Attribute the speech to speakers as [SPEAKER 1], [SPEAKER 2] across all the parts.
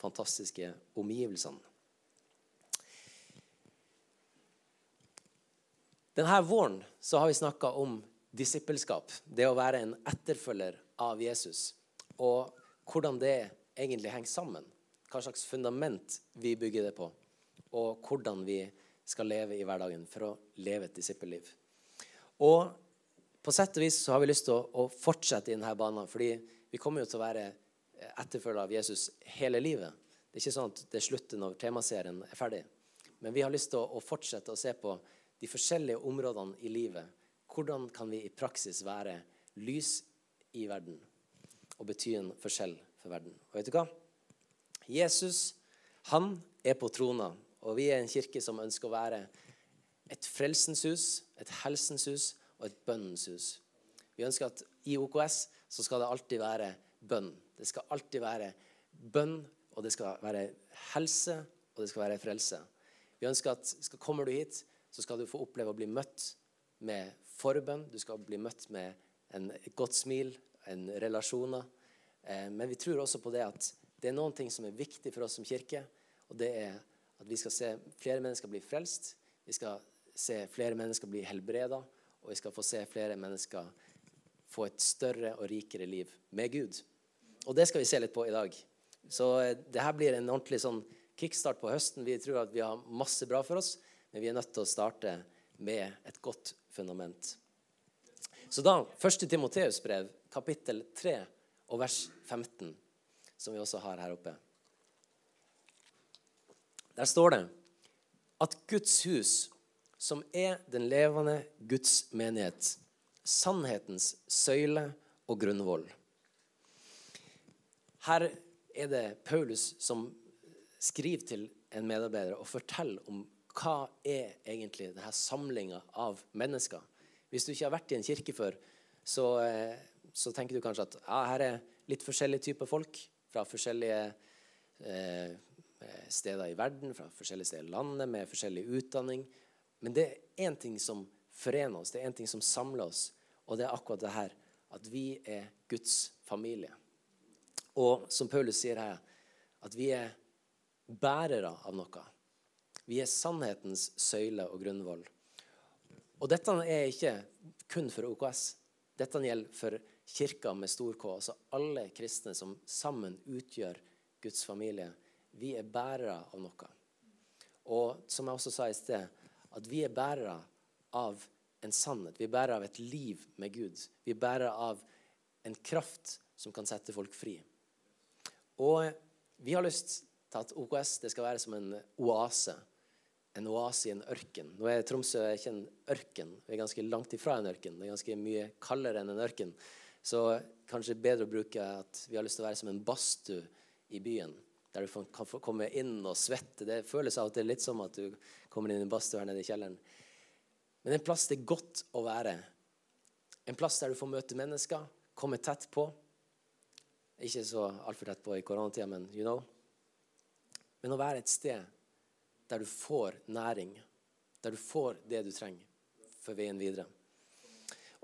[SPEAKER 1] fantastiske omgivelsene. Denne våren har vi snakka om disippelskap. Det å være en etterfølger av Jesus. Og hvordan det egentlig henger sammen. Hva slags fundament vi bygger det på. Og hvordan vi skal leve i hverdagen for å leve et disippelliv. Og på sett og vis så har vi lyst til å, å fortsette i denne banen. fordi vi kommer jo til å være etterfølger av Jesus hele livet. Det er ikke sånn at det slutter når temaserien er ferdig. Men vi har lyst til å, fortsette å se på de forskjellige områdene i livet. Hvordan kan vi i praksis være lys i verden og bety en forskjell for verden? Og vet du hva? Jesus han er på trona, og vi er en kirke som ønsker å være et frelsens hus, et helsens hus og et bønnens hus. Vi ønsker at i OKS så skal det alltid være bønn. Det skal alltid være bønn, og det skal være helse, og det skal være frelse. Vi ønsker at skal, kommer du hit, så skal du få oppleve å bli møtt med forbønn. Du skal bli møtt med en, godt smil, en relasjoner. Eh, men vi tror også på det at det er noen ting som er viktig for oss som kirke. Og det er at vi skal se flere mennesker bli frelst. Vi skal se flere mennesker bli helbreda. Og vi skal få se flere mennesker få et større og rikere liv med Gud. Og det skal vi se litt på i dag. Så eh, det her blir en ordentlig sånn kickstart på høsten. Vi tror at vi har masse bra for oss, men vi er nødt til å starte med et godt fundament. Så da, 1. Timoteus brev, kapittel 3 og vers 15, som vi også har her oppe. Der står det at Guds hus, som er den levende Guds menighet, sannhetens søyle og grunnvoll. Her er det Paulus som skriver til en medarbeider og forteller om hva er egentlig denne samlinga av mennesker. Hvis du ikke har vært i en kirke før, så, eh, så tenker du kanskje at ja, her er litt forskjellige typer folk fra forskjellige eh, steder i verden, fra forskjellige steder i landet, med forskjellig utdanning. Men det er én ting som forener oss, det er én ting som samler oss, og det er akkurat det her at vi er Guds familie. Og som Paulus sier her, at vi er bærere av noe. Vi er sannhetens søyle og grunnvoll. Og dette er ikke kun for OKS. Dette gjelder for kirka med stor K, altså alle kristne som sammen utgjør Guds familie. Vi er bærere av noe. Og som jeg også sa i sted, at vi er bærere av en sannhet. Vi er bærere av et liv med Gud. Vi er bærere av en kraft som kan sette folk fri. Og vi har lyst til at OKS det skal være som en oase. En oase i en ørken. Nå er Tromsø ikke en ørken. Vi er ganske langt ifra en ørken. Det er ganske mye kaldere enn en ørken. Så kanskje bedre å bruke at vi har lyst til å være som en badstue i byen. Der du kan komme inn og svette. Det føles av og til litt som at du kommer inn i en badstue her nede i kjelleren. Men en plass det er godt å være. En plass der du får møte mennesker, komme tett på. Ikke så altfor tett på i koronatida, men you know. Men å være et sted der du får næring, der du får det du trenger for veien videre.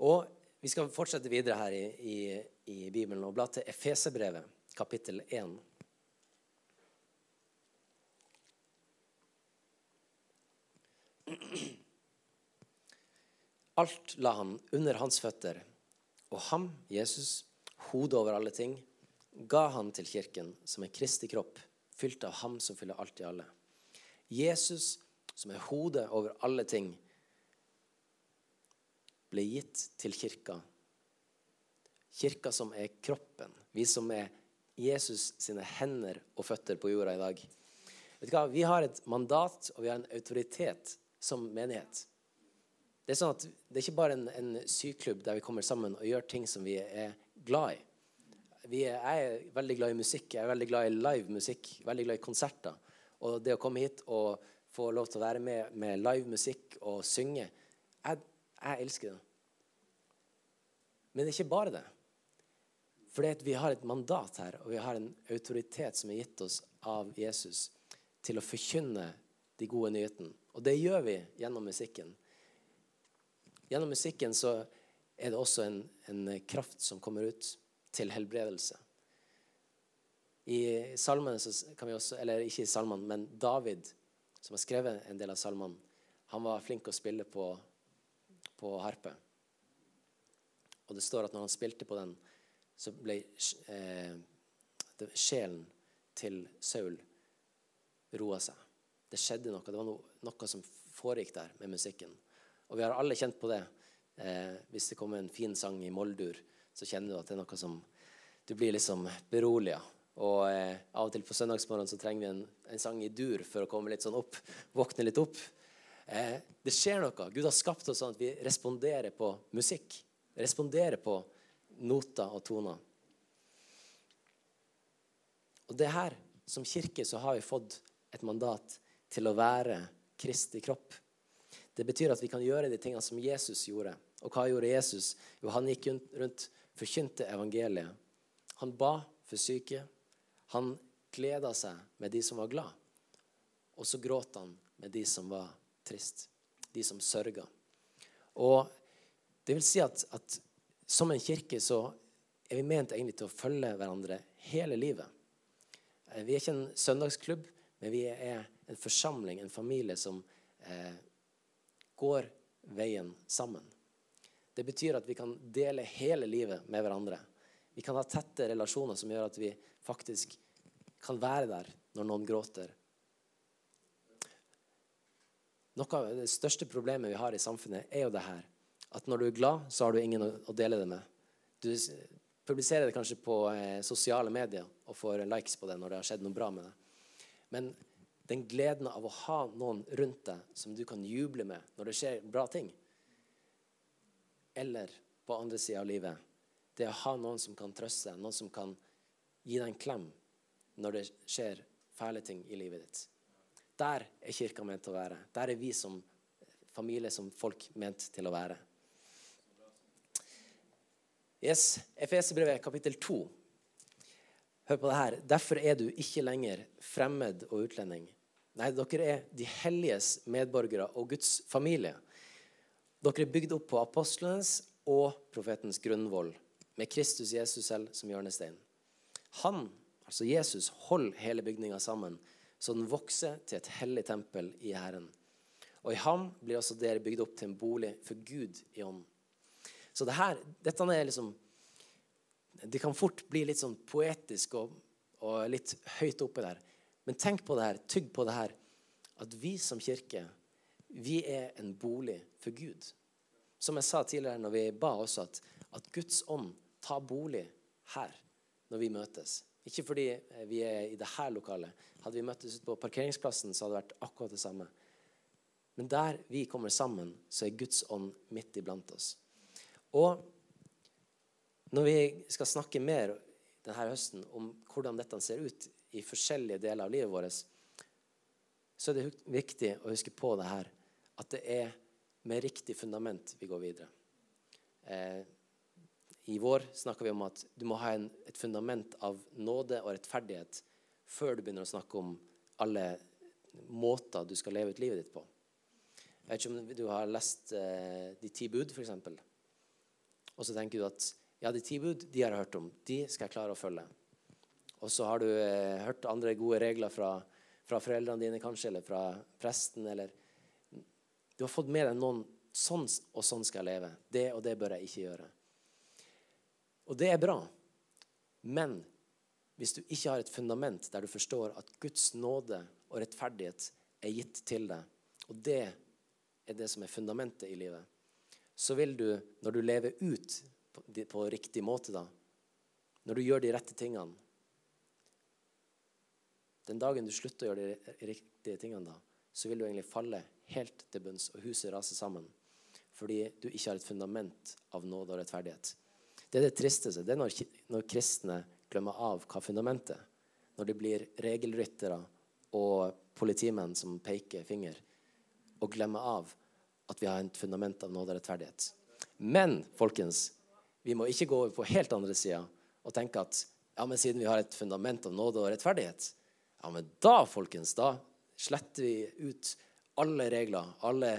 [SPEAKER 1] Og Vi skal fortsette videre her i, i, i Bibelen og bla til Efeserbrevet, kapittel 1. Alt la han under hans føtter, og ham, Jesus, hodet over alle ting, ga han til kirken som en Kristi kropp, fylt av ham som fyller alt i alle. Jesus, som er hodet over alle ting, ble gitt til kirka. Kirka som er kroppen. Vi som er Jesus sine hender og føtter på jorda i dag. Vet du hva? Vi har et mandat og vi har en autoritet som menighet. Det er sånn at det er ikke bare en, en syklubb der vi kommer sammen og gjør ting som vi er glad i. Vi er, jeg er veldig glad i musikk. Jeg er veldig glad i live musikk. Veldig glad i konserter. Og det å komme hit og få lov til å være med med live musikk og synge jeg, jeg elsker det. Men det er ikke bare det. For vi har et mandat her, og vi har en autoritet som er gitt oss av Jesus til å forkynne de gode nyhetene. Og det gjør vi gjennom musikken. Gjennom musikken så er det også en, en kraft som kommer ut til helbredelse. I salmene kan vi også, eller ikke i salmene, men David, som har skrevet en del av salmene, han var flink å spille på, på harpe. Og det står at når han spilte på den, så ble eh, sjelen til Saul roa seg. Det skjedde noe. Det var noe, noe, som foregikk der med musikken. Og vi har alle kjent på det. Eh, hvis det kommer en fin sang i moldur, så kjenner du at det er noe som Du blir liksom beroliga. Og eh, av og til på søndagsmorgen så trenger vi en, en, sang i dur for å komme litt sånn opp. Våkne litt opp. Eh, det skjer noe. Gud har skapt oss sånn at vi responderer på musikk. Responderer på noter og toner. Og det her, som kirke, så har vi fått et mandat til å være Kristi kropp. Det betyr at vi kan gjøre de tingene som Jesus gjorde. Og hva gjorde Jesus? Jo, han gikk rundt, forkynte evangeliet. Han ba for syke. Han gleda seg med de som var glad. Og så gråt han med de som var trist. De som sørga. Og det vil si at, at som en kirke så er vi ment egentlig til å følge hverandre hele livet. Eh, vi er ikke en søndagsklubb, men vi er en forsamling, en familie, som eh, går veien sammen. Det betyr at vi kan dele hele livet med hverandre. Vi kan ha tette relasjoner som gjør at vi faktisk kan være der når noen gråter. Noe av det største problemet vi har i samfunnet, er jo det her. At når du er glad, så har du ingen å dele det med. Du publiserer det kanskje på eh, sosiale medier og får likes på det når det har skjedd noe bra med det. Men den gleden av å ha noen rundt deg som du kan juble med når det skjer bra ting, eller på andre sida av livet, det å ha noen som kan trøste noen som kan gi deg en klem når det skjer fæle ting i livet ditt. Der er kirka ment til å være. Der er vi som familie, som folk, ment til å være. Yes, Efeserbrevet kapittel 2. Hør på det her. Derfor er du ikke lenger fremmed og utlending. Nei, dere er de helliges medborgere og Guds familie. Dere er bygd opp på apostlenes og profetens grunnvoll, med Kristus Jesus selv som hjørnestein. Han, altså Jesus, holder hele bygninga sammen, så den vokser til et hellig tempel i Herren. Og i ham blir også dere bygd opp til en bolig for Gud i ånden. Så det her, dette er liksom Det kan fort bli litt sånn poetisk og, og litt høyt oppe der. Men tenk på det her, tygg på det her, at vi som kirke, vi er en bolig for Gud. Som jeg sa tidligere når vi ba også, at, at Guds ånd tar bolig her når vi møtes. Ikke fordi vi er i dette lokalet. Hadde vi møttes ute på parkeringsplassen, så hadde det vært akkurat det samme. Men der vi kommer sammen, så er Guds ånd midt iblant oss. Og når vi skal snakke mer denne høsten om hvordan dette ser ut i forskjellige deler av livet vårt, så er det viktig å huske på det her at det er med riktig fundament vi går videre. Eh, I vår snakker vi om at du må ha en, et fundament av nåde og rettferdighet før du begynner å snakke om alle måter du skal leve ut livet ditt på. Jeg vet ikke om du har lest eh, De ti bud, f.eks. Og så tenker du at ja, de ti bud de har jeg hørt om. De skal jeg klare å følge. Og så har du eh, hørt andre gode regler fra, fra, foreldrene dine kanskje, eller fra presten. eller Du har fått med deg noen sånn og sånn skal jeg leve. Det og det bør jeg ikke gjøre. Og det er bra. Men hvis du ikke har et fundament der du forstår at Guds nåde og rettferdighet er gitt til deg, og det er det som er fundamentet i livet, så vil du, når du lever ut på, riktig måte, da, når du gjør de rette tingene Den dagen du slutter å gjøre de riktige tingene, da, så vil du egentlig falle helt til bunns, og huset raser sammen. Fordi du ikke har et fundament av nåde og rettferdighet. Det er det tristeste. Det er når, når kristne glemmer av hva fundamentet er. Når det blir regelryttere og politimenn som peker finger, og glemmer av at vi har et fundament av nåde og rettferdighet. Men folkens, vi må ikke gå over på helt andre sida og tenke at ja, men siden vi har et fundament av nåde og rettferdighet, ja, men da, folkens, da sletter vi ut alle regler, alle,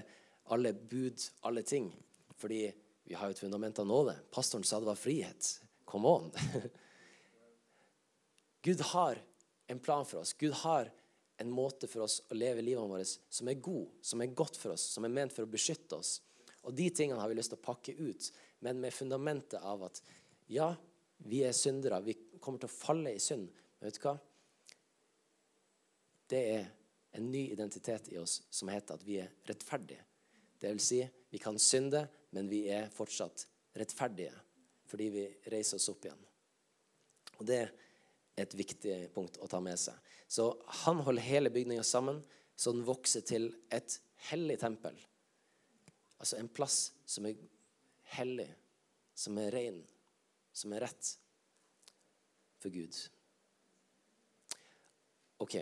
[SPEAKER 1] alle bud, alle ting. Fordi vi har jo et fundament av nåde. Pastoren sa det var frihet. Come on. Gud har en plan for oss. Gud har en måte for oss å leve livet vårt som er god, som er godt for oss, som er ment for å beskytte oss. Og de tingene har vi lyst til å pakke ut, men med fundamentet av at ja, vi er syndere, vi kommer til å falle i synd. Men vet du hva? Det er en ny identitet i oss som heter at vi er rettferdige. Det vil si, vi kan synde, men vi er fortsatt rettferdige fordi vi reiser oss opp igjen. Og det er et viktig punkt å ta med seg. Så han holder hele bygninga sammen, så den vokser til et hellig tempel. Altså en plass som er hellig, som er ren, som er rett for Gud. OK.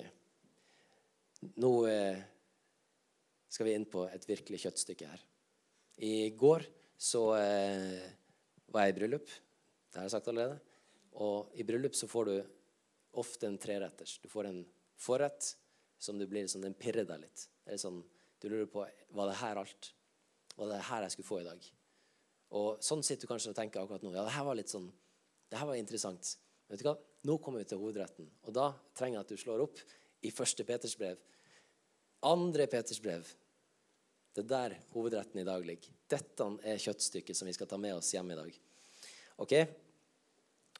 [SPEAKER 1] Nå eh, skal vi inn på et virkelig kjøttstykke her. I går så eh, var jeg i bryllup. Det har jeg sagt allerede. Og i bryllup så får du ofte en treretters. Du får en forrett som du blir sånn, den pirrer deg litt. Det er sånn, Du lurer på var det her alt. Var det her jeg skulle få i dag? Og Sånn sitter du kanskje og tenker akkurat nå. Ja, det her var litt sånn, det her var interessant. Vet du hva? Nå kommer vi til hovedretten. Og da trenger jeg at du slår opp i første Peters brev. Andre Peters brev. Det er der hovedretten i dag ligger. Dette er kjøttstykket som vi skal ta med oss hjem i dag. Ok?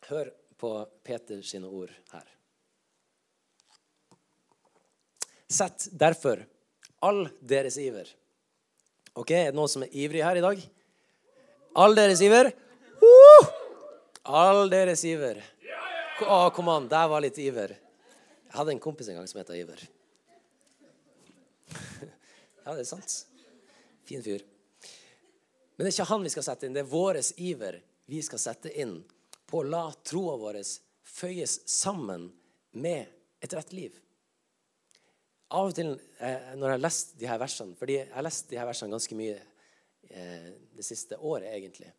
[SPEAKER 1] Hør på Peters ord her. Sett derfor all deres iver Ok, Er det noen som er ivrig her i dag? All deres iver? Uh! All deres iver. Å, kom an, der var litt iver. Jeg hadde en kompis en gang som het Iver. Ja, det er sant. Fin fyr. Men det er ikke han vi skal sette inn. Det er vår iver vi skal sette inn på å la troa vår føyes sammen med et rett liv. Av og til eh, når jeg har lest de her versene fordi jeg har lest de her versene ganske mye eh, det siste året, egentlig,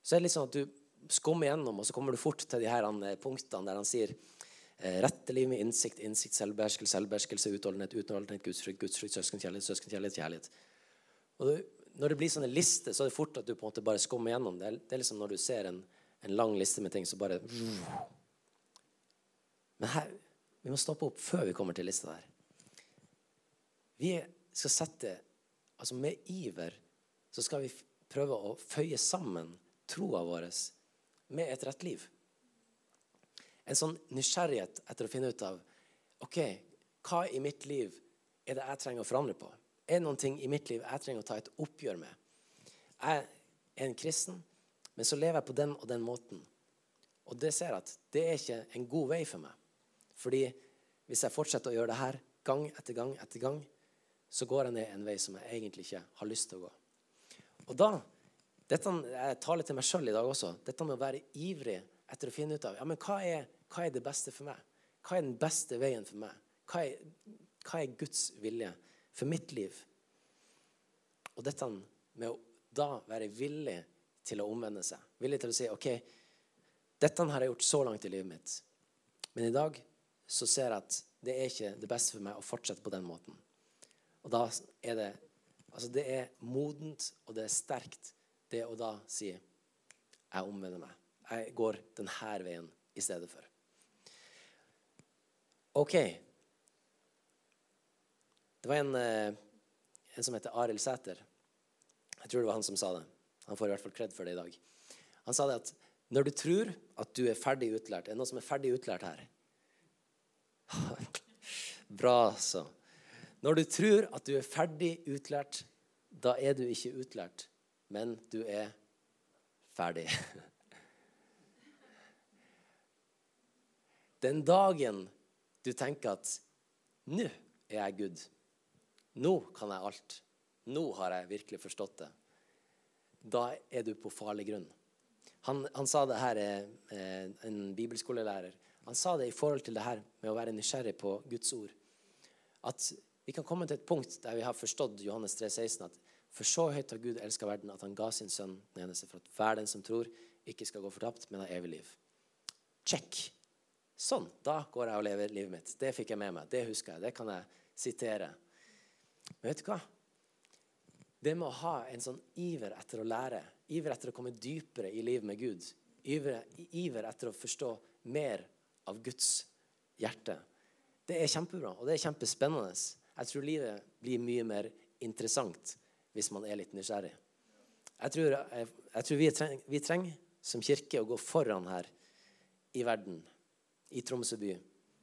[SPEAKER 1] så er det litt sånn at du skummer gjennom, og så kommer du fort til de her eh, punktene der han sier Rette liv med innsikt, innsikt, selvbeherskelse, selvbeherskelse, utholdenhet, utholdenhet, gudsfrykt, gudsfrykt, søskenkjærlighet, søskenkjærlighet, kjærlighet. Og du, når det blir sånne lister, så er det fort at du på en måte bare skummer gjennom. Det det er liksom når du ser en, en lang liste med ting, så bare Men her, vi må stoppe opp før vi kommer til lista der. Vi skal sette Altså med iver så skal vi prøve å føye sammen troa vår med et rett liv. En sånn nysgjerrighet etter å finne ut av OK, hva i mitt liv er det jeg trenger å forandre på? Er det noen ting i mitt liv jeg trenger å ta et oppgjør med? Jeg er en kristen. Men så lever jeg på den og den måten. Og det ser jeg at det er ikke en god vei for meg. Fordi hvis jeg fortsetter å gjøre det her gang etter gang etter gang, så går jeg ned en vei som jeg egentlig ikke har lyst til å gå. Og da dette, Jeg taler til meg sjøl i dag også. Dette med å være ivrig etter å finne ut av ja, men hva er, hva er det beste for meg. Hva er den beste veien for meg? Hva er, hva er Guds vilje for mitt liv? Og dette med å da være villig til å omvende seg. Villig til å si OK, dette har jeg gjort så langt i livet mitt. Men i dag så ser jeg at det er ikke det beste for meg å fortsette på den måten. Og da er det Altså, det er modent, og det er sterkt, det å da si Jeg omvender meg. Jeg går denne veien i stedet for. OK. Det var en, eh, en som heter Arild Sæter. Jeg tror det var han som sa det. Han får i hvert fall kred for det i dag. Han sa det at når du tror at du er ferdig utlært Er det noen som er ferdig utlært her? Bra, altså. Når du tror at du er ferdig utlært, da er du ikke utlært, men du er ferdig. Den dagen du tenker at 'nå er jeg good', nå kan jeg alt, nå har jeg virkelig forstått det, da er du på farlig grunn. Han, han sa det her, eh, en bibelskolelærer, han sa det i forhold til det her med å være nysgjerrig på Guds ord. At vi kan komme til et punkt der vi har forstått Johannes 3, 16, at for så høyt har Gud elska verden at han ga sin sønn den eneste for at hver den som tror, ikke skal gå fortapt, men har evig liv. Check. Sånn. Da går jeg og lever livet mitt. Det fikk jeg med meg. Det husker jeg. Det kan jeg sitere. Men vet du hva? Det med å ha en sånn iver etter å lære, iver etter å komme dypere i livet med Gud, iver, iver etter å forstå mer av Guds hjerte. Det er kjempebra, og det er kjempespennende. Jeg tror livet blir mye mer interessant hvis man er litt nysgjerrig. Jeg tror, jeg, jeg tror vi, trenger, vi, trenger, som kirke å gå foran her i verden, i Tromsø by.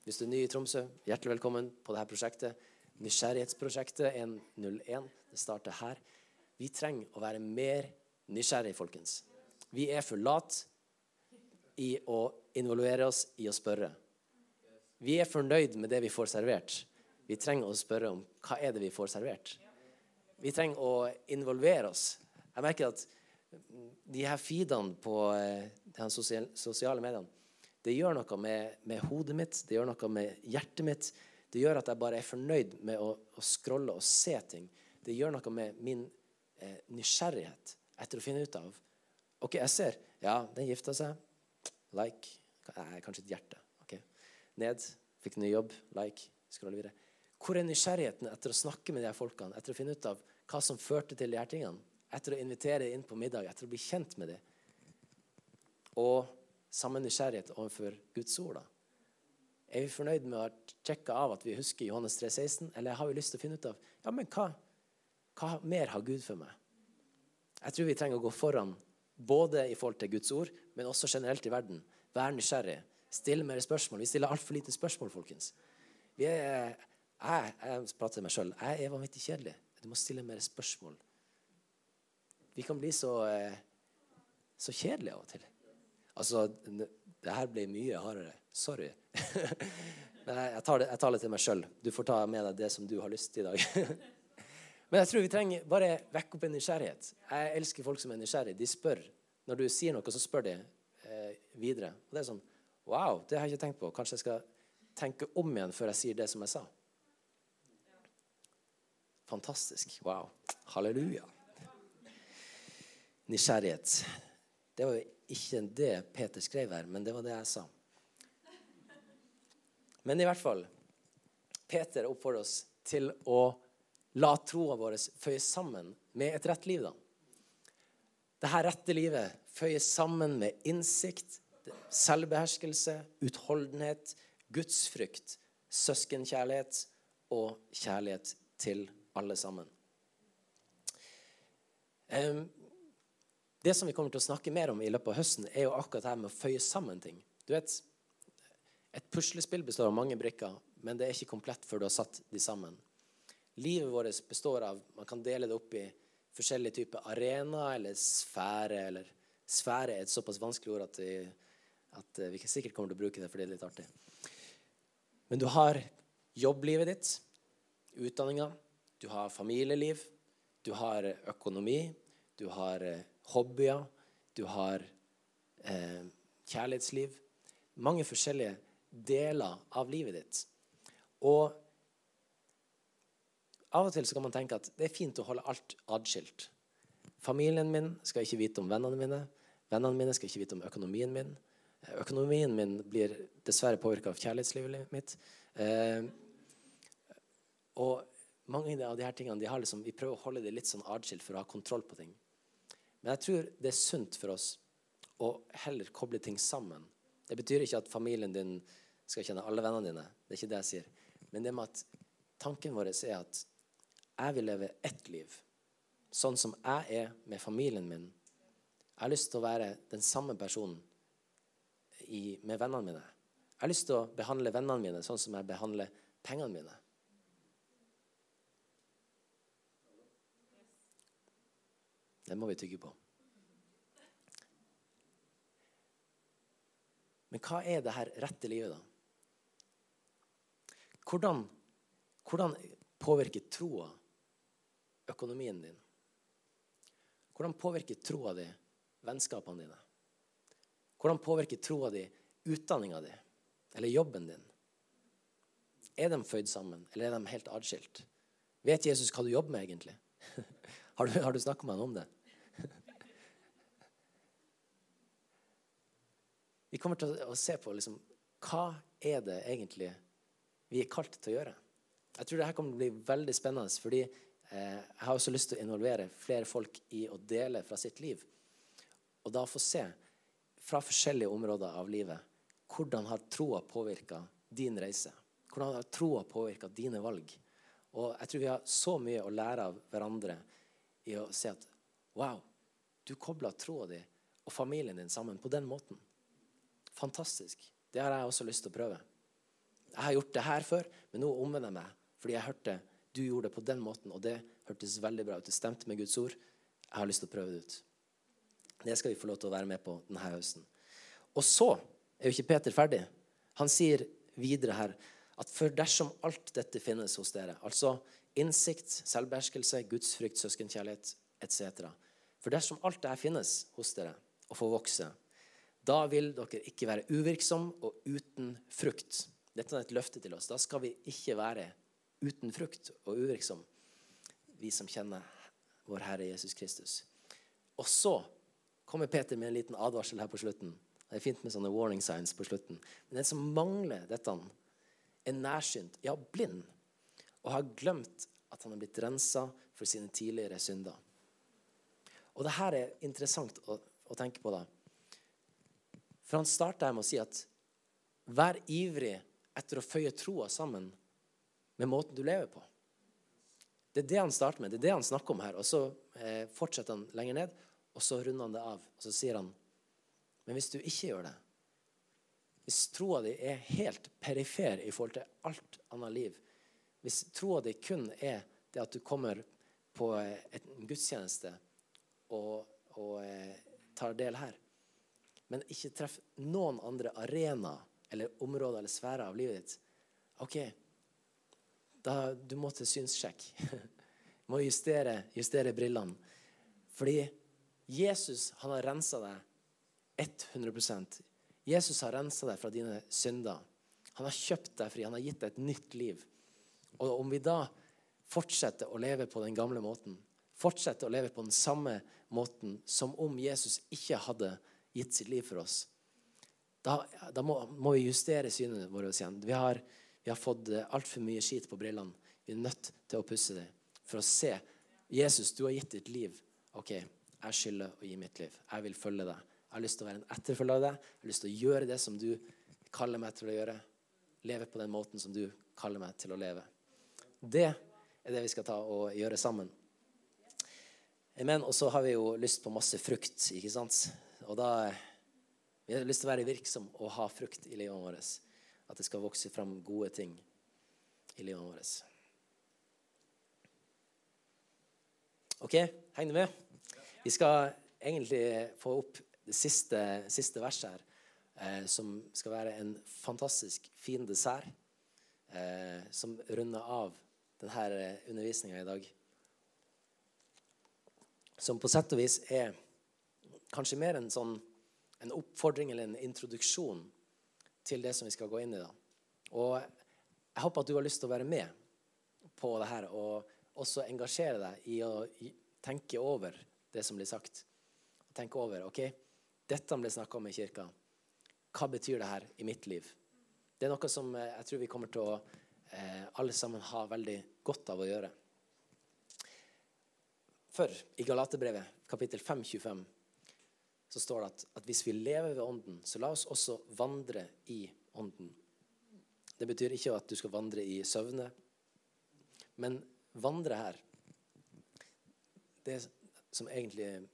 [SPEAKER 1] Hvis du er ny i Tromsø, hjertelig velkommen på dette prosjektet. Nysgjerrighetsprosjektet 101. Det starter her. Vi trenger å være mer nysgjerrige, folkens. Vi er for late i å involvere oss i å spørre. Vi er fornøyd med det vi får servert. Vi trenger å spørre om hva er det vi får servert. Vi trenger å involvere oss. Jeg merker at de her feedene på eh, de sosiale mediene det gjør noe med, med, hodet mitt, det gjør noe med hjertet mitt. Det gjør at jeg bare er fornøyd med å, å scrolle og se ting. Det gjør noe med min eh, nysgjerrighet etter å finne ut av OK, jeg ser. Ja, den gifta seg. Like. Nei, kanskje et hjerte. ok. Ned. Fikk ny jobb. Like. Scrolle videre. Hvor er nysgjerrigheten etter å snakke med de her folkene? Etter å finne ut av hva som førte til de her tingene? Etter å invitere inn på middag? Etter å bli kjent med dem? Og samme nysgjerrighet overfor Guds ord, da? Er vi fornøyd med å ha sjekka av at vi husker Johannes 3,16? Eller har vi lyst til å finne ut av ja, men hva, hva mer har Gud for meg? Jeg tror vi trenger å gå foran både i forhold til Guds ord, men også generelt i verden. Vær nysgjerrig. Still mer spørsmål. Vi stiller altfor lite spørsmål, folkens. Er, jeg, jeg prater til meg sjøl. Jeg er vanvittig kjedelig. Du må stille mer spørsmål. Vi kan bli så, eh, så kjedelige av og til. Altså, det her blir mye hardere. Sorry. Men jeg tar, det, jeg tar det til meg sjøl. Du får ta med deg det som du har lyst til i dag. Men jeg tror vi trenger bare vekke opp en nysgjerrighet. Jeg elsker folk som er nysgjerrige. De spør. Når du sier noe, så spør de eh, videre. Og det er sånn Wow, det har jeg ikke tenkt på. Kanskje jeg skal tenke om igjen før jeg sier det som jeg sa. Fantastisk. Wow. Halleluja. Nysgjerrighet. Det var jo ikke det Peter skrev her, men det var det jeg sa. Men i hvert fall Peter oppfordrer oss til å La troa vår føyes sammen med et rett liv, da. Dette rette livet føyes sammen med innsikt, selvbeherskelse, utholdenhet, gudsfrykt, søskenkjærlighet og kjærlighet til alle sammen. Det som vi kommer til å snakke mer om i løpet av høsten, er jo akkurat det her med å føye sammen ting. Du vet, Et puslespill består av mange brikker, men det er ikke komplett før du har satt de sammen. Livet vårt består av Man kan dele det opp i forskjellige typer arena eller sfære. eller Sfære er et såpass vanskelig ord at vi, at vi sikkert kommer til å bruke det, fordi det er litt artig. Men du har jobblivet ditt, utdanninga, du har familieliv, du har økonomi, du har eh, hobbyer, du har eh, kjærlighetsliv. Mange forskjellige deler av livet ditt. Og av og til kan man tenke at det er fint å holde alt adskilt. Familien min skal ikke vite om vennene mine. Vennene mine skal ikke vite om økonomien min. Økonomien min blir dessverre påvirka av kjærlighetslivet mitt. Eh, og mange av de her tingene de har liksom, Vi prøver å holde det litt sånn adskilt for å ha kontroll på ting. Men jeg tror det er sunt for oss å heller koble ting sammen. Det betyr ikke at familien din skal kjenne alle vennene dine. Det er ikke det jeg sier. Men det med at tanken vår er at jeg vil leve ett liv, sånn som jeg er med familien min. Jeg har lyst til å være den samme personen i, med vennene mine. Jeg har lyst til å behandle vennene mine sånn som jeg behandler pengene mine. Det må vi tygge på. Men hva er det her rette livet, da? Hvordan, hvordan påvirker troa økonomien din? Hvordan påvirker troa di vennskapene dine? Hvordan påvirker troa di utdanninga di eller jobben din? Er de føyd sammen, eller er de helt atskilt? Vet Jesus hva du jobber med, egentlig? har du, har du snakka med henne om det? Vi kommer til å se på liksom, hva er det egentlig vi er kalt til å gjøre. Jeg tror det her kommer til å bli veldig spennende, fordi Eh, jeg har også lyst til å involvere flere folk i å dele fra sitt liv. Og da få se fra forskjellige områder av livet hvordan har troa påvirka din reise? Hvordan har troa påvirka dine valg? Og jeg tror vi har så mye å lære av hverandre i å se at wow, du kobla troa di og familien din sammen på den måten. Fantastisk. Det har jeg også lyst til å prøve. Jeg har gjort det her før, men nå omvender jeg meg fordi jeg hørte du gjorde det på den måten, og det hørtes veldig bra ut. Det stemte med Guds ord. Jeg har lyst til å prøve det ut. Det skal vi få lov til å være med på denne høsten. Og så er jo ikke Peter ferdig. Han sier videre her at for dersom alt dette finnes hos dere, altså innsikt, selvbeherskelse, gudsfrykt, søskenkjærlighet etc. For dersom alt dette finnes hos dere og får vokse, da vil dere ikke være uvirksom og uten frukt. Dette er et løfte til oss. Da skal vi ikke være uten frukt og uvirksom, vi som kjenner vår Herre Jesus Kristus. Og så kommer Peter med en liten advarsel her på slutten. Det er fint med sånne warning signs på slutten. Men den som mangler dette, er nærsynt, ja, blind, og har glemt at han er blitt rensa for sine tidligere synder. Og det her er interessant å, å tenke på. da. For han starter med å si at vær ivrig etter å føye troa sammen med måten du lever på. Det er det han starter med, det er det han snakker om her. Og så eh, fortsetter han lenger ned, og så runder han det av. Og så sier han Men hvis du ikke gjør det, hvis troa di er helt perifer i forhold til alt annet liv, hvis troa di kun er det at du kommer på en gudstjeneste og, og eh, tar del her, men ikke treffer noen andre arenaer eller områder eller sfærer av livet ditt OK, da, du må til synssjekk. Du må justere, justere brillene. Fordi Jesus han har rensa deg 100 Jesus har rensa deg fra dine synder. Han har kjøpt deg fri. Han har gitt deg et nytt liv. Og om vi da fortsetter å leve på den gamle måten, fortsetter å leve på den samme måten som om Jesus ikke hadde gitt sitt liv for oss, da, da må, må, vi justere synene våre igjen. Vi har vi har fått eh, altfor mye skit på brillene. Vi er nødt til å pusse dem for å se. Jesus, du har gitt ditt liv. OK, jeg skylder å gi mitt liv. Jeg vil følge deg. Har lyst til å være en etterfølger av deg. Jeg har lyst til å gjøre det som du kaller meg til å gjøre. Leve på den måten som du kaller meg til å leve. Det er det vi skal ta og gjøre sammen. Men, og så har vi jo lyst på masse frukt, ikke sant? Og da vi har lyst til å være virksom og ha frukt i livet vårt at det skal vokse fram gode ting i livet vårt. OK, heng med. Vi skal egentlig få opp det siste, siste verset her, eh, som skal være en fantastisk fin dessert, eh, som runder av denne eh, undervisninga i dag. Som på sett og vis er kanskje mer en sånn en oppfordring eller en introduksjon til det som vi skal gå inn i. da. Og jeg håper at du har lyst til å være med på det her, og også engasjere deg i å tenke over det som blir sagt. Tenke over ok, dette ble snakka om i kirka. Hva betyr det her i mitt liv? Det er noe som eh, jeg tror vi kommer til å eh, alle sammen ha veldig godt av å gjøre. For i Galaterbrevet kapittel 5, 25 så står det at, at, hvis vi lever ved Ånden, så la oss også vandre i Ånden. Det betyr ikke at du skal vandre i søvne, men vandre her Det som egentlig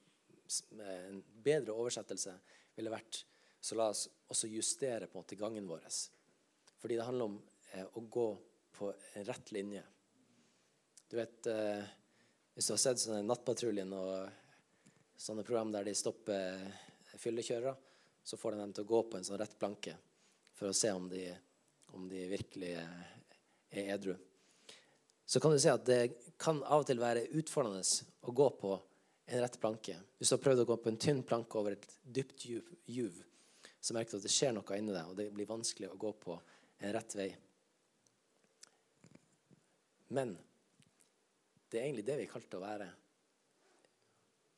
[SPEAKER 1] en bedre oversettelse ville vært så la oss også justere på en måte gangen vår. Fordi det handler om eh, å gå på en rett linje. Du vet eh, Hvis du har sett sånne Nattpatruljen og sånne program der de stopper fyllekjørere, så får de dem til å gå på en sånn rett planke for å se om de, om de virkelig er edru. Så kan du si at det kan av og til være utfordrende å gå på en rett planke. Hvis du har prøvd å gå på en tynn planke over et dypt juv, så merker du at det skjer noe inni deg, og det blir vanskelig å gå på en rett vei. Men det er egentlig det vi er kalt å være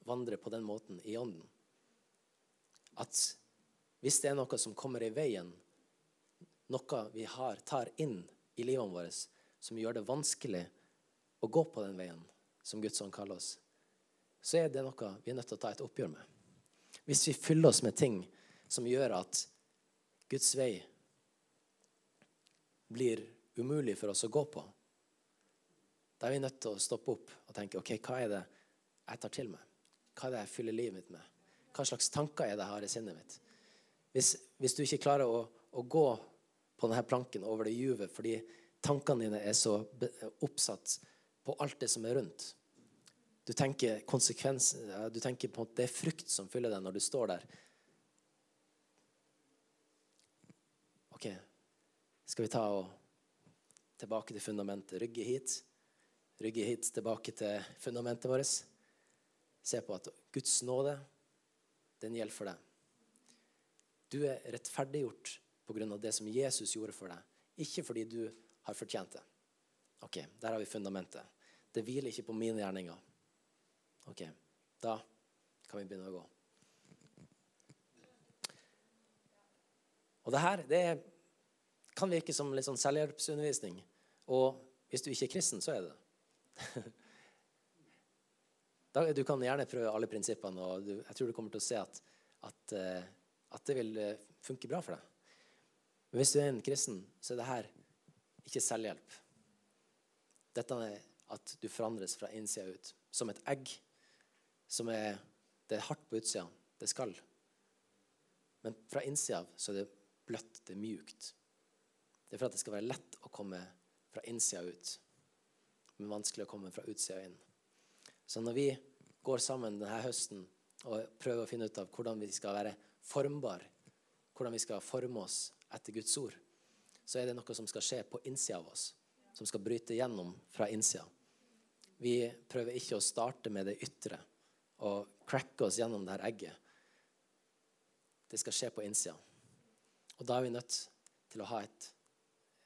[SPEAKER 1] vandre på den måten i ånden. At hvis det er noe som kommer i veien, noe vi har, tar inn i livet vårt, som gjør det vanskelig å gå på den veien som Guds ånd kaller oss, så er det noe vi er nødt til å ta et oppgjør med. Hvis vi fyller oss med ting som gjør at Guds vei blir umulig for oss å gå på, da er vi nødt til å stoppe opp og tenke ok, hva er det jeg tar til meg? Hva er det jeg fyller livet mitt med? Hva slags tanker er det jeg har i sinnet mitt? Hvis, hvis du ikke klarer å, å, gå på denne planken over det juvet fordi tankene dine er så oppsatt på alt det som er rundt Du tenker du tenker på at det er frukt som fyller deg når du står der. OK, skal vi ta og tilbake til fundamentet? Rygge hit. Rygge hit tilbake til fundamentet vårt. Se på at Guds nåde, den gjelder for deg. Du er rettferdiggjort pga. det som Jesus gjorde for deg, ikke fordi du har fortjent det. Ok, Der har vi fundamentet. Det hviler ikke på mine gjerninger. Ok, da kan vi begynne å gå. Og det her det kan virke som litt sånn selvhjelpsundervisning. Og hvis du ikke er kristen, så er det det. du kan gjerne prøve alle prinsippene, og jeg tror du kommer til å se at, at uh, at det vil eh, funke bra for deg. Men hvis du er en kristen, så er det her ikke selvhjelp. Dette er at du forandres fra innsida ut. Som et egg som er Det er hardt på utsida. Det skal. Men fra innsida så er det bløtt, det er mjukt. Det er for at det skal være lett å komme fra innsida ut, men vanskelig å komme fra utsida inn. Så når vi går sammen denne høsten og prøver å finne ut av hvordan vi skal være formbar, hvordan vi skal forme oss etter Guds ord, så er det noe som skal skje på innsida av oss. Som skal bryte gjennom fra innsida. Vi prøver ikke å starte med det ytre og cracke oss gjennom det her egget. Det skal skje på innsida. Og da er vi nødt til å ha et,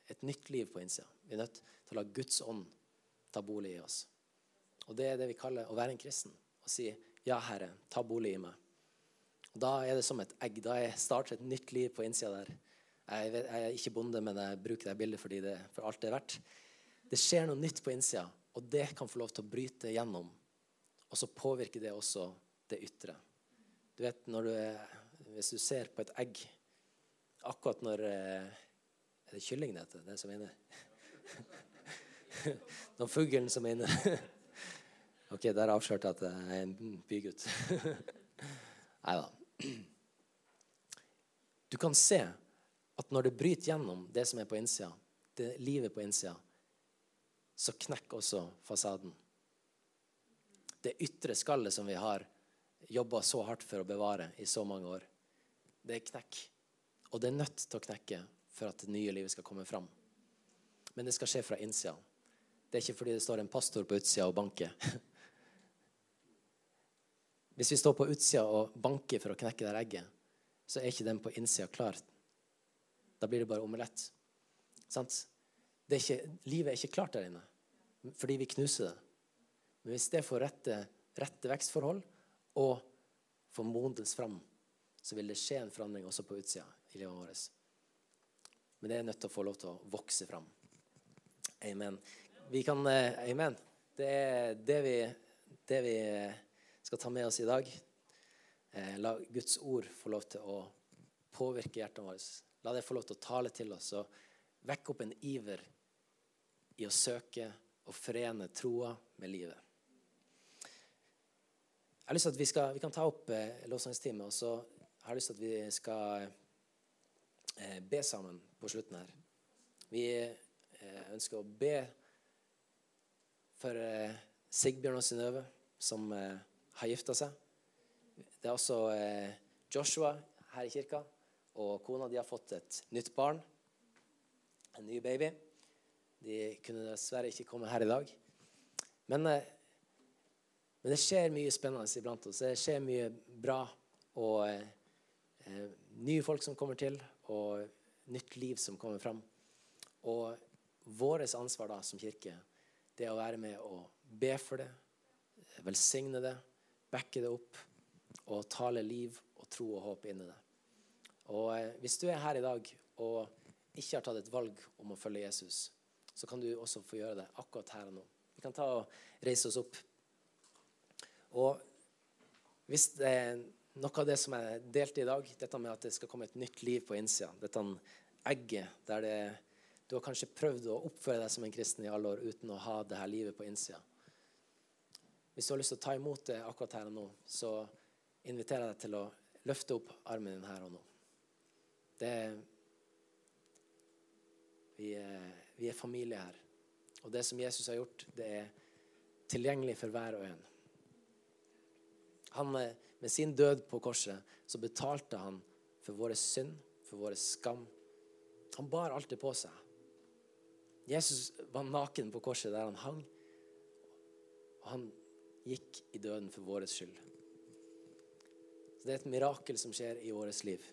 [SPEAKER 1] et nytt liv på innsida. Vi er nødt til å la Guds ånd ta bolig i oss. Og det er det vi kaller å være en kristen. Å si 'Ja, Herre, ta bolig i meg'. Og Da er det som et egg. Da jeg starter et nytt liv på innsida der. Jeg, vet, jeg, er ikke bonde, men jeg bruker det bildet fordi det, for alt det er verdt. Det skjer noe nytt på innsida, og det kan få lov til å bryte gjennom. Og så påvirker det også det ytre. Du vet, du er, Hvis du ser på et egg Akkurat når eh, Er det kylling det heter? Det som er inne? Når fuglen som er inne. Ok, der avslørte jeg at jeg er en bygutt. Nei da. Du kan se at når det bryter gjennom det som er på innsida, det livet på innsida, så knekker også fasaden. Det ytre skallet som vi har jobba så hardt for å bevare i så mange år, det er knekk. Og det er nødt til å knekke for at det nye livet skal komme fram. Men det skal skje fra innsida. Det er ikke fordi det står en pastor på utsida og banker. Hvis vi står på utsida og banker for å knekke det egget, så er ikke den på innsida klar. Da blir det bare omelett. Sant? Er ikke, livet er ikke klart der inne fordi vi knuser det. Men hvis det får rette, rette vekstforhold og får modnes fram, så vil det skje en forandring også på utsida i livet vårt. Men det er nødt til å få lov til å vokse fram. Amen. Vi kan, uh, amen. Det er det vi, det vi skal ta med oss i dag. Eh, la Guds ord få lov til å påvirke hjertene våre. La det få lov til å tale til oss og vekke opp en iver i å søke og forene troa med livet. Jeg har lyst til at Vi, skal, vi kan ta opp eh, lovsangstime, og så har jeg lyst til at vi skal eh, be sammen på slutten her. Vi eh, ønsker å be for eh, Sigbjørn og Synnøve, som eh, har gifta seg. Det er også eh, Joshua her i kirka og kona de har fått et nytt barn. En ny baby. De kunne dessverre ikke komme her i dag. Men, eh, men det skjer mye spennende iblant oss. Det skjer mye bra. Og eh, nye folk som kommer til, og nytt liv som kommer fram. Og vårt ansvar da som kirke, det er å være med og be for det, velsigne det backe det opp og tale liv og tro og håp inn i det. Og eh, Hvis du er her i dag og ikke har tatt et valg om å følge Jesus, så kan du også få gjøre det akkurat her og nå. Vi kan ta og reise oss opp. Og hvis det er noe av det som jeg delte i dag, dette med at det skal komme et nytt liv på innsida. Dette egget der det, du har kanskje prøvd å oppføre deg som en kristen i alle år uten å ha det her livet på innsida. Hvis du har lyst til å ta imot det akkurat her og nå, så inviterer jeg deg til å løfte opp armen din her og nå. Det vi er, vi er familie her. Og det som Jesus har gjort, det er tilgjengelig for hver og en. Han, eh, med sin død på korset så betalte han for vår synd, for vår skam. Han bar alt det på seg. Jesus var naken på korset der han hang. Og han gikk i døden for vår skyld. Så Det er et mirakel som skjer i vårt liv.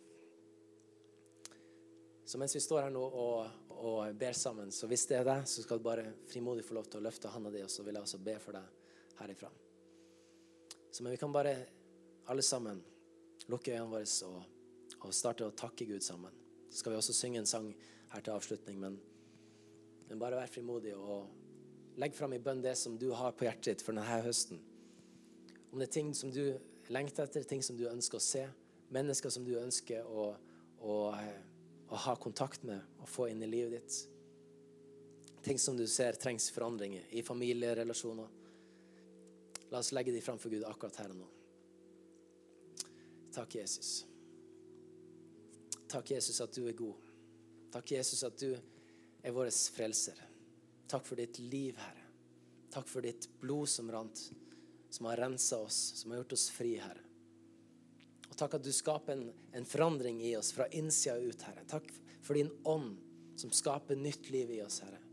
[SPEAKER 1] Så mens vi står her nå og, og ber sammen, så hvis det er deg, så skal du bare frimodig få lov til å løfte handa di, og så vil jeg også be for deg herifra. Så men vi kan bare alle sammen lukke øynene våre og, og starte å takke Gud sammen. Så skal vi også synge en sang her til avslutning, men, men bare vær frimodig og legg fram i bønn det som du har på hjertet ditt for denne høsten. Om det er ting som du lengter etter, ting som du ønsker å se, mennesker som du ønsker å, å å ha kontakt med og få inn i livet ditt. Ting som du ser trengs forandringer i familierelasjoner. La oss legge de framfor Gud akkurat her og nå. Takk, Jesus. Takk, Jesus, at du er god. Takk, Jesus, at du er vår frelser. Takk for ditt liv, Herre. Takk for ditt blod som rant, som har rensa oss, som har gjort oss fri, Herre. Og takk at du skaper en, en forandring i oss fra innsida ut, Herre. Takk for din ånd som skaper nytt liv i oss, Herre.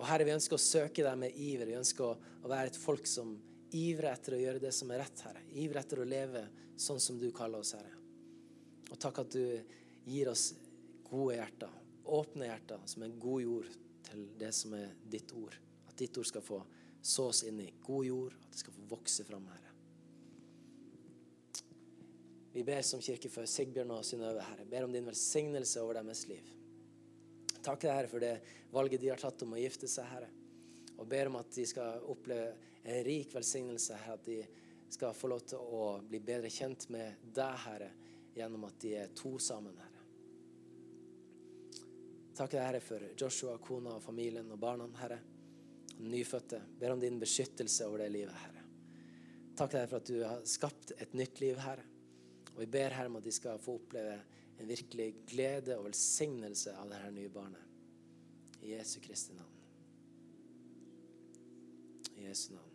[SPEAKER 1] Og Herre, vi ønsker å søke deg med iver. Vi ønsker å, være et folk som ivrer etter å gjøre det som er rett, Herre. Ivrer etter å leve sånn som du kaller oss, Herre. Og takk at du gir oss gode hjerter, åpne hjerter, som er god jord til det som er ditt ord. At ditt ord skal få sås inn i god jord, at det skal få vokse fram, Herre. Vi ber som kirke for Sigbjørn og Synnøve, Herre. Ber om din velsignelse over deres liv. Takk deg, Herre, for det valget de har tatt om å gifte seg, Herre. Og ber om at de skal oppleve en rik velsignelse, Herre. At de skal få lov til å bli bedre kjent med deg, Herre, gjennom at de er to sammen, Herre. Takk deg, Herre, for Joshua, kona og familien og barna, Herre. Nyfødte. Ber om din beskyttelse over det livet, Herre. Takk deg for at du har skapt et nytt liv, Herre. Og vi ber Herre om at de skal få oppleve en virkelig glede og velsignelse av dette nye barnet. I Jesu Kristi navn. I Jesu navn.